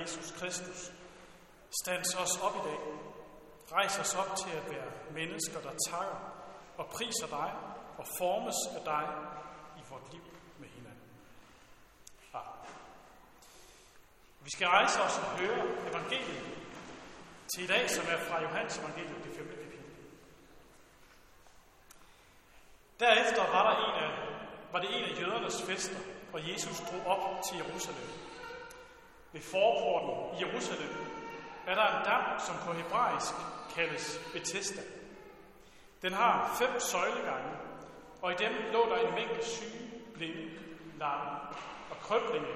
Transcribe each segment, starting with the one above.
Jesus Kristus, stands os op i dag. Rejs os op til at være mennesker, der takker og priser dig og formes af dig i vort liv med hinanden. Amen. Vi skal rejse os og høre evangeliet til i dag, som er fra Johannes evangeliet, det 5. kapitel. Derefter var, der en af, var det en af jødernes fester, og Jesus drog op til Jerusalem. Ved forporten i Jerusalem er der en dam, som på hebraisk kaldes Bethesda. Den har fem søjlegange, og i dem lå der en mængde syge, blinde, lamme og krøblinge,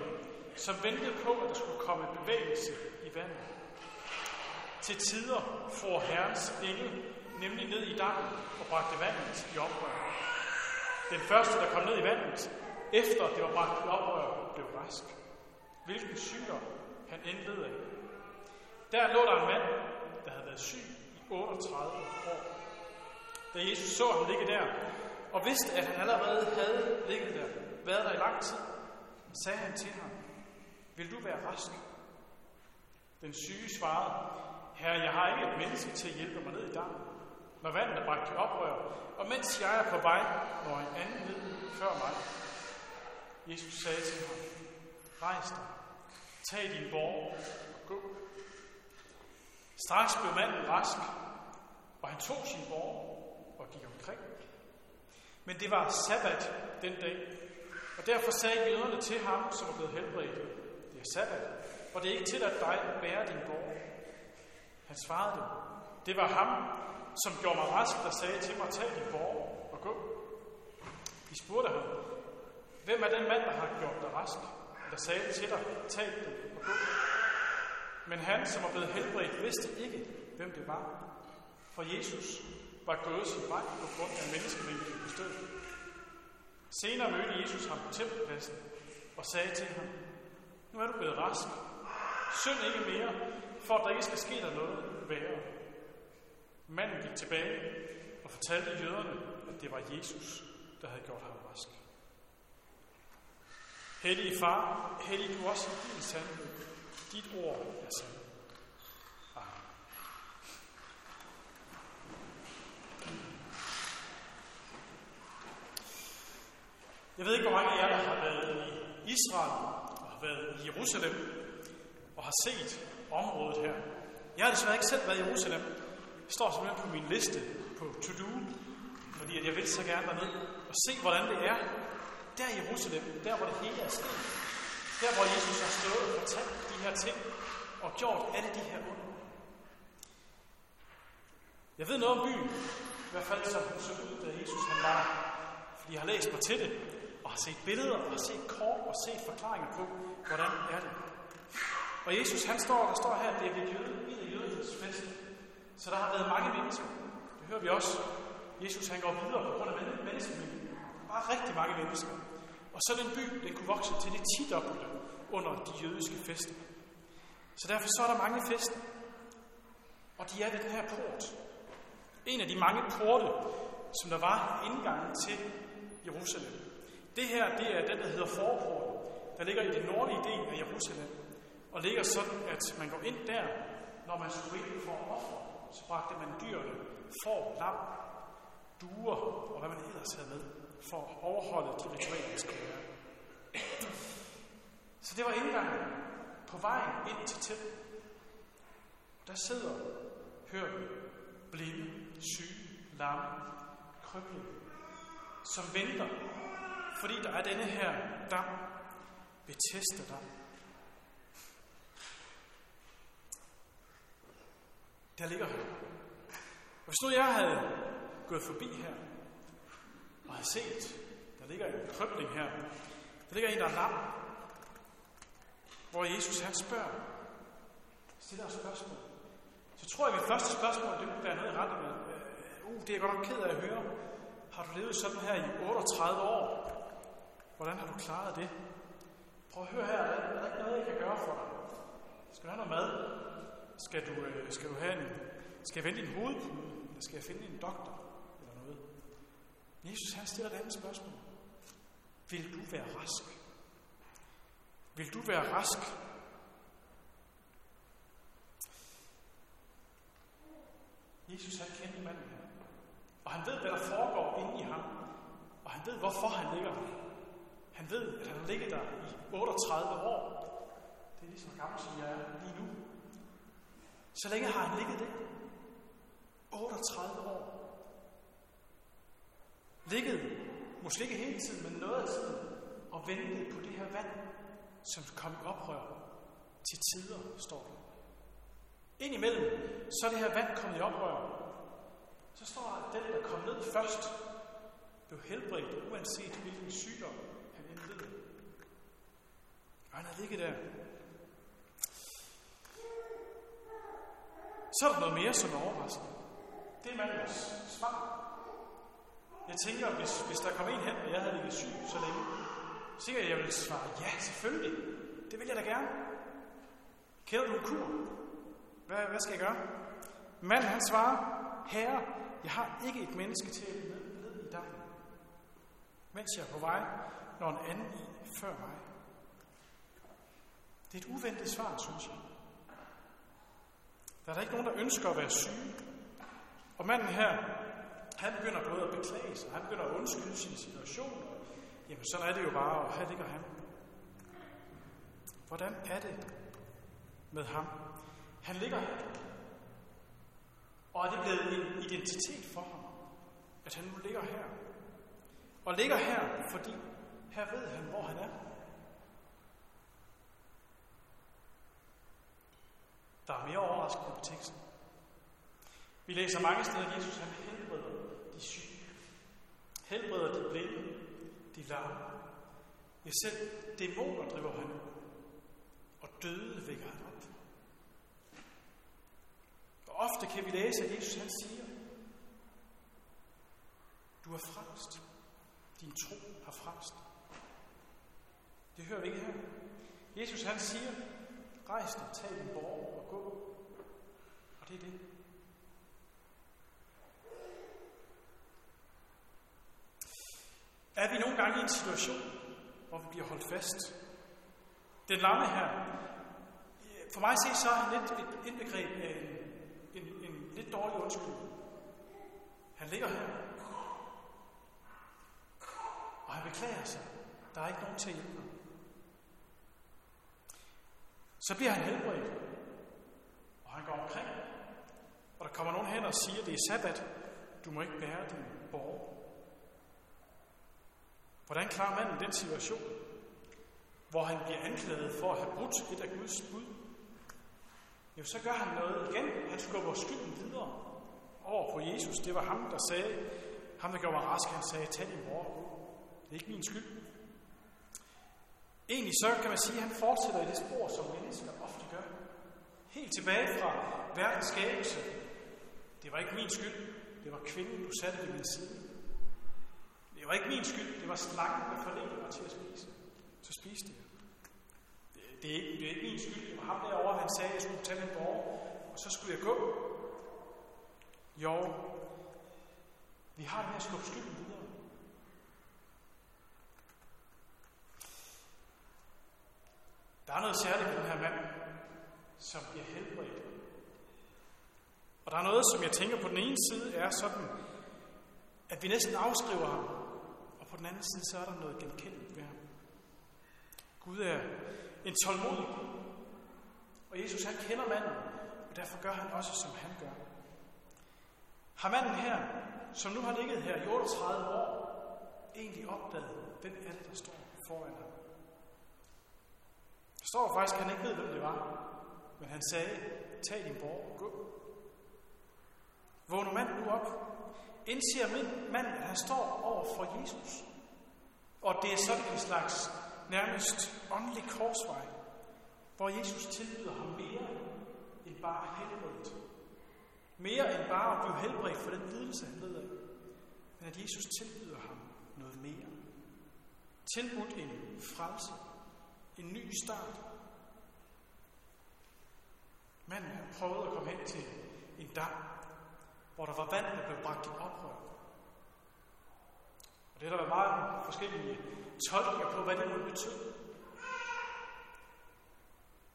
som ventede på, at der skulle komme bevægelse i vandet. Til tider får Herrens engel nemlig ned i dammen og bragte vandet i oprør. Den første, der kom ned i vandet, efter det var bragt i oprør, blev rask. Hvilken sygdom han end led af. Der lå der en mand, der havde været syg i 38 år. Da Jesus så ham ligge der, og vidste, at han allerede havde ligget der, været der i lang tid, sagde han til ham, vil du være rask? Den syge svarede, Herre, jeg har ikke et menneske til at hjælpe mig ned i dammen, når vandet er bragt i oprør, og mens jeg er på vej, når en anden ned før mig. Jesus sagde til ham, rejs dig, tag din borg og gå. Straks blev manden rask, og han tog sin borg og gik omkring. Men det var sabbat den dag, og derfor sagde jøderne til ham, som var blevet helbredt, det er sabbat, og det er ikke til at dig at bære din borg. Han svarede dem, det var ham, som gjorde mig rask, der sagde til mig, tag din borg og gå. De spurgte ham, hvem er den mand, der har gjort dig rask, der sagde til dig, tag den og gå. Men han, som var blevet helbredt, vidste ikke, hvem det var. For Jesus var gået sin vej på grund af menneskemængden på stedet. Senere mødte Jesus ham på tempelpladsen og sagde til ham, nu er du blevet rask. Synd ikke mere, for at der ikke skal ske dig noget værre. Manden gik tilbage og fortalte jøderne, at det var Jesus, der havde gjort ham rask. Hellige far, hellig du også i din sandhed. Dit ord er sandt. Jeg ved ikke, hvor mange af jer, der har været i Israel og har været i Jerusalem og har set området her. Jeg har desværre ikke selv været i Jerusalem. Det står simpelthen på min liste på to-do, fordi at jeg vil så gerne derned og se, hvordan det er der i Jerusalem, der hvor det hele er sket. Der hvor Jesus har stået og fortalt de her ting og gjort alle de her under. Jeg ved noget om byen, i hvert fald som så ud, da Jesus han var fordi jeg har læst mig til det, og har set billeder, og har set kort, og set forklaringer på, hvordan er det. Og Jesus, han står, der står her, det er ved jøde, en af jødernes fest. Så der har været mange mennesker. Det hører vi også. Jesus, han går videre på grund af menneskemængden. Bare rigtig mange mennesker. Og så den by, den kunne vokse til det tidobbelte under de jødiske fester. Så derfor så er der mange fester. Og de er ved den her port. En af de mange porte, som der var indgangen til Jerusalem. Det her, det er den, der hedder forporten, der ligger i den nordlige del af Jerusalem, og ligger sådan, at man går ind der, når man skulle ind for offer, så bragte man dyrene, for lam, duer og hvad man ellers havde med, for at overholde de ritualer, der skal være. Så det var indgangen på vejen ind til templet. Der sidder, hører vi, blinde, syge, lamme, krøbling, som venter, fordi der er denne her dam, Bethesda dam. Der ligger her. Og hvis nu jeg havde gået forbi her, og har set, der ligger en krøbling her, der ligger en, der er lam, hvor Jesus han spørger, stiller et spørgsmål. Så tror jeg, at mit første spørgsmål, det kunne være noget i retning med, øh, uh, det er jeg godt nok ked af at høre. Har du levet sådan her i 38 år? Hvordan har du klaret det? Prøv at høre her, er der ikke noget, jeg kan gøre for dig? Skal du have noget mad? Skal du, øh, skal du have en, skal jeg vende din hovedpude? Eller skal jeg finde en doktor? Jesus han stiller et andet spørgsmål. Vil du være rask? Vil du være rask? Jesus han kendte manden her. Og han ved, hvad der foregår inde i ham. Og han ved, hvorfor han ligger der. Han ved, at han ligger der i 38 år. Det er lige gammel, som jeg er lige nu. Så længe har han ligget det. 38 år. Ligget, måske ikke hele tiden, men noget af tiden, og ventet på det her vand, som kom i oprør til tider, står der. Indimellem, så er det her vand kommet i oprør. Så står der, at den, der kom ned først, blev helbredt, uanset hvilken sygdom han endte Og han har ligget der. Så er der noget mere, som er overraskende. Det er mandens svar. Jeg tænker, hvis, hvis der kom en hen, og jeg havde ligget syg så længe, sikkert jeg ville svare, ja, selvfølgelig. Det vil jeg da gerne. Kender du en kur? Hvad, hvad skal jeg gøre? Manden han svarer, herre, jeg har ikke et menneske til at ned, i dig, mens jeg er på vej, når en anden i før mig. Det er et uventet svar, synes jeg. Der er der ikke nogen, der ønsker at være syge. Og manden her, han begynder både at beklage sig, han begynder at undskylde sin situation. Og, jamen, sådan er det jo bare, og her ligger han. Hvordan er det med ham? Han ligger her. Og er det blevet en identitet for ham, at han nu ligger her? Og ligger her, fordi her ved han, hvor han er. Der er mere overraskende på teksten. Vi læser mange steder, at Jesus han de syge. Helbreder de blinde, de larme. Ja, selv dæmoner driver han og døde vækker han op. Og ofte kan vi læse, at Jesus han siger, du er frelst. Din tro har frelst. Det hører vi ikke her. Jesus han siger, rejs dig, tag din borg og gå. Og det er det. Er vi nogle gange i en situation, hvor vi bliver holdt fast? Den lamme her, for mig at se, så er han lidt et indbegreb af en, en, en lidt dårlig undskyldning. Han ligger her, og han beklager sig. Der er ikke nogen til at hjælpe ham. Så bliver han helbredt, og han går omkring, og der kommer nogen hen og siger, det er sabbat, du må ikke bære din borg. Hvordan klarer manden den situation, hvor han bliver anklaget for at have brudt et af Guds bud? Jo, så gør han noget igen. Han skubber skylden videre over på Jesus. Det var ham, der sagde, ham der gjorde mig rask, han sagde, tag din bror. Det er ikke min skyld. Egentlig så kan man sige, at han fortsætter i det spor, som mennesker ofte gør. Helt tilbage fra verdens skabelse. Det var ikke min skyld. Det var kvinden, du satte ved min side. Det var ikke min skyld. Det var slangen, der forledte mig til at spise. Så spiste jeg. Det, det, er ikke, det er ikke min skyld. Det var ham derovre, han sagde, at jeg skulle tage min borg, og så skulle jeg gå. Jo, vi har det med at skubbe skylden videre. Der er noget særligt ved den her mand, som bliver helbredt. Og der er noget, som jeg tænker på den ene side er sådan, at vi næsten afskriver ham, den anden side, så er der noget genkendeligt ved ham. Gud er en tålmodig og Jesus han kender manden, og derfor gør han også, som han gør. Har manden her, som nu har ligget her i 38 år, egentlig opdaget, hvem er det, der står foran ham? Der står faktisk, at han ikke ved, hvem det var. Men han sagde, tag din borg og gå. Vågner manden nu op, indser manden, at han står over for Jesus. Og det er sådan en slags nærmest åndelig korsvej, hvor Jesus tilbyder ham mere end bare helbredet. Mere end bare at blive helbredt for den lidelse, han led af. Men at Jesus tilbyder ham noget mere. Tilbudt en frelse en ny start. Manden han prøvede at komme hen til en dam, hvor der var vand, der blev bragt i oprør. Det har der været meget forskellige tolkninger på, hvad det nu betød.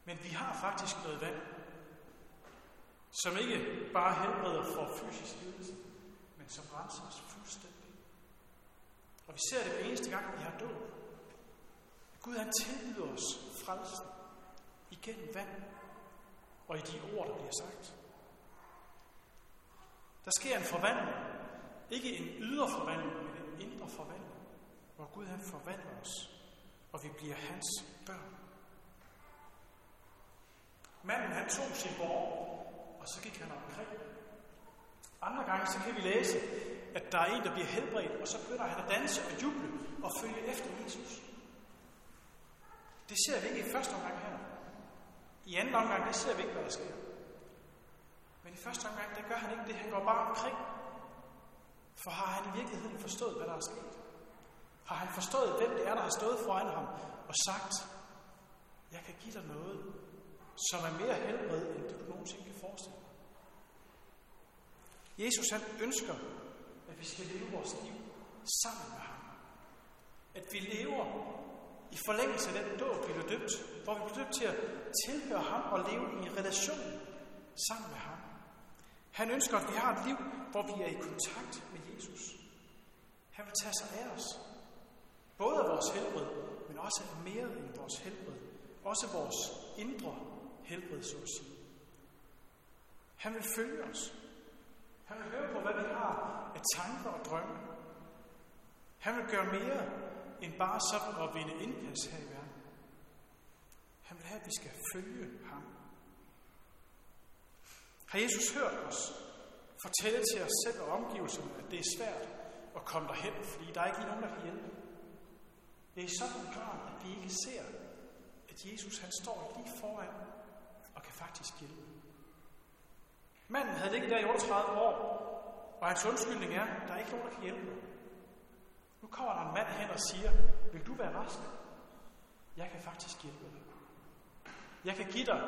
Men vi har faktisk noget vand, som ikke bare helbreder for fysisk lidelse, men som renser os fuldstændig. Og vi ser det hver eneste gang, vi har død. Gud han tilbyder os frelsen igennem vand og i de ord, der bliver sagt. Der sker en forvandling. Ikke en ydre forvandling, en indre forvandling, hvor Gud han forvandler os, og vi bliver hans børn. Manden han tog sin borg, og så gik han omkring. Andre gange så kan vi læse, at der er en, der bliver helbredt, og så begynder han at danse og juble og følge efter Jesus. Det ser vi ikke i første omgang her. I anden omgang, det ser vi ikke, hvad der sker. Men i første omgang, der gør han ikke det. Han går bare omkring. For har han i virkeligheden forstået, hvad der er sket? Har han forstået, hvem det er, der har stået foran ham og sagt, jeg kan give dig noget, som er mere helbred, end du nogensinde kan forestille dig. Jesus han ønsker, at vi skal leve vores liv sammen med ham. At vi lever i forlængelse af den dåb, vi blev døbt, hvor vi blev døbt til at tilhøre ham og leve i en relation sammen med ham. Han ønsker, at vi har et liv, hvor vi er i kontakt med Jesus. Han vil tage sig af os. Både af vores helbred, men også af mere end vores helbred. Også vores indre helbred, så at sige. Han vil følge os. Han vil høre på, hvad vi har af tanker og drømme. Han vil gøre mere end bare sådan at vinde indpas her i verden. Han vil have, at vi skal følge ham. Har Jesus hørt os fortælle til os selv og omgivelserne, at det er svært at komme derhen, fordi der er ikke nogen, der kan hjælpe? Det er i sådan en grad, at vi ikke ser, at Jesus han står lige foran og kan faktisk hjælpe. Manden havde ligget der i 38 år, og hans undskyldning er, at der er ikke nogen, der kan hjælpe mig. Nu kommer der en mand hen og siger, vil du være rask? Jeg kan faktisk hjælpe dig. Jeg kan give dig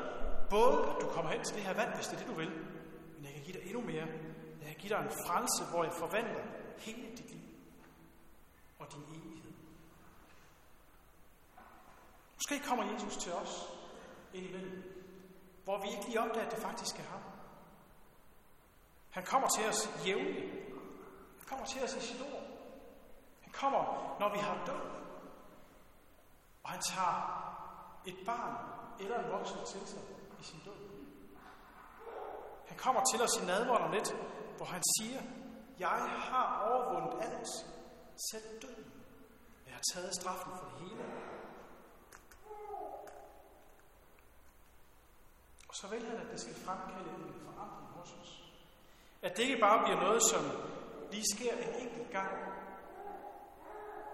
både, at du kommer hen til det her vand, hvis det er det, du vil, men jeg kan give dig endnu mere. Jeg kan give dig en frelse, hvor jeg forvandler hele dit liv og din evighed. Måske kommer Jesus til os indimellem, hvor vi ikke lige opdager, at det faktisk er ham. Han kommer til os jævnligt. Han kommer til os i sit ord. Han kommer, når vi har død. Og han tager et barn eller en voksen til sig i sin død. Han kommer til os i nadvånd om lidt, hvor han siger, jeg har overvundet alt, selv døden. Jeg har taget straffen for det hele. Og så vil han, at det skal fremkalde en forandring hos os. At det ikke bare bliver noget, som lige sker en enkelt gang,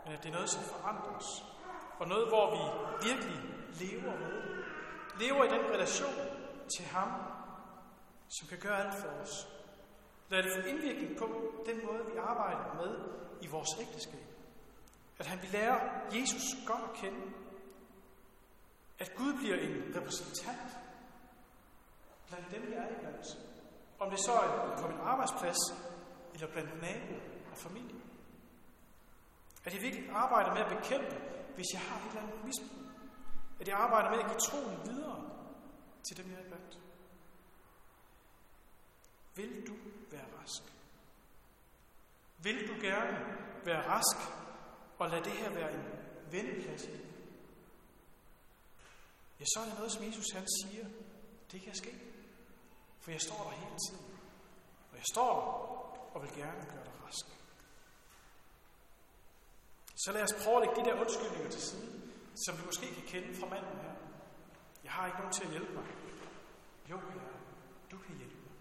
men at det er noget, som forandrer os. Og noget, hvor vi virkelig lever med det. Lever i den relation til ham, som kan gøre alt for os. Lad det få indvirkning på den måde, vi arbejder med i vores ægteskab. At han vil lære Jesus godt at kende. At Gud bliver en repræsentant blandt dem, vi er iblandt. Om det så er på min arbejdsplads, eller blandt naboer og familie. At I virkelig arbejder med at bekæmpe, hvis jeg har et eller andet misbrug. At jeg arbejder med at give troen videre til dem, jeg er blandt. Vil du være rask? Vil du gerne være rask og lade det her være en vendeplads i Ja, så er det noget, som Jesus han siger, det kan ske. For jeg står der hele tiden. Og jeg står der og vil gerne gøre dig rask. Så lad os prøve at lægge de der undskyldninger til side, som vi måske kan kende fra manden her. Jeg har ikke nogen til at hjælpe mig. Jo, herre, du kan hjælpe mig.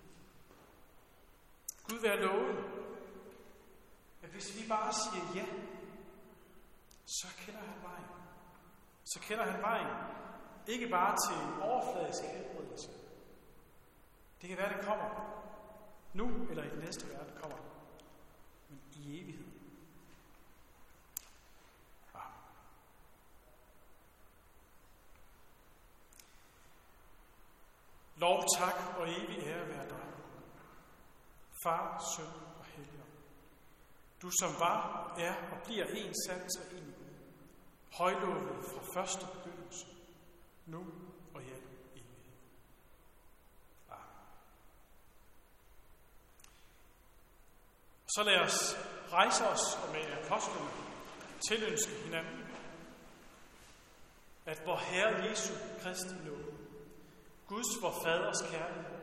Gud være lovet, at hvis vi bare siger ja, så kender han vejen. Så kender han vejen ikke bare til en overfladisk helbredelse. Det kan være, det kommer nu, eller i den næste verden kommer men i evighed. Lov, tak og evig ære være dig. Far, søn og helger. Du som var, er og bliver en sandt og en Højlovet fra første begyndelse, nu og i al evighed. Amen. Og så lad os rejse os og med apostlene tilønske hinanden, at vor Herre Jesu Kristi nåde, Guds vor Faders kærlighed,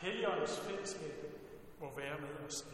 Helligåndens fællesskab må være med os.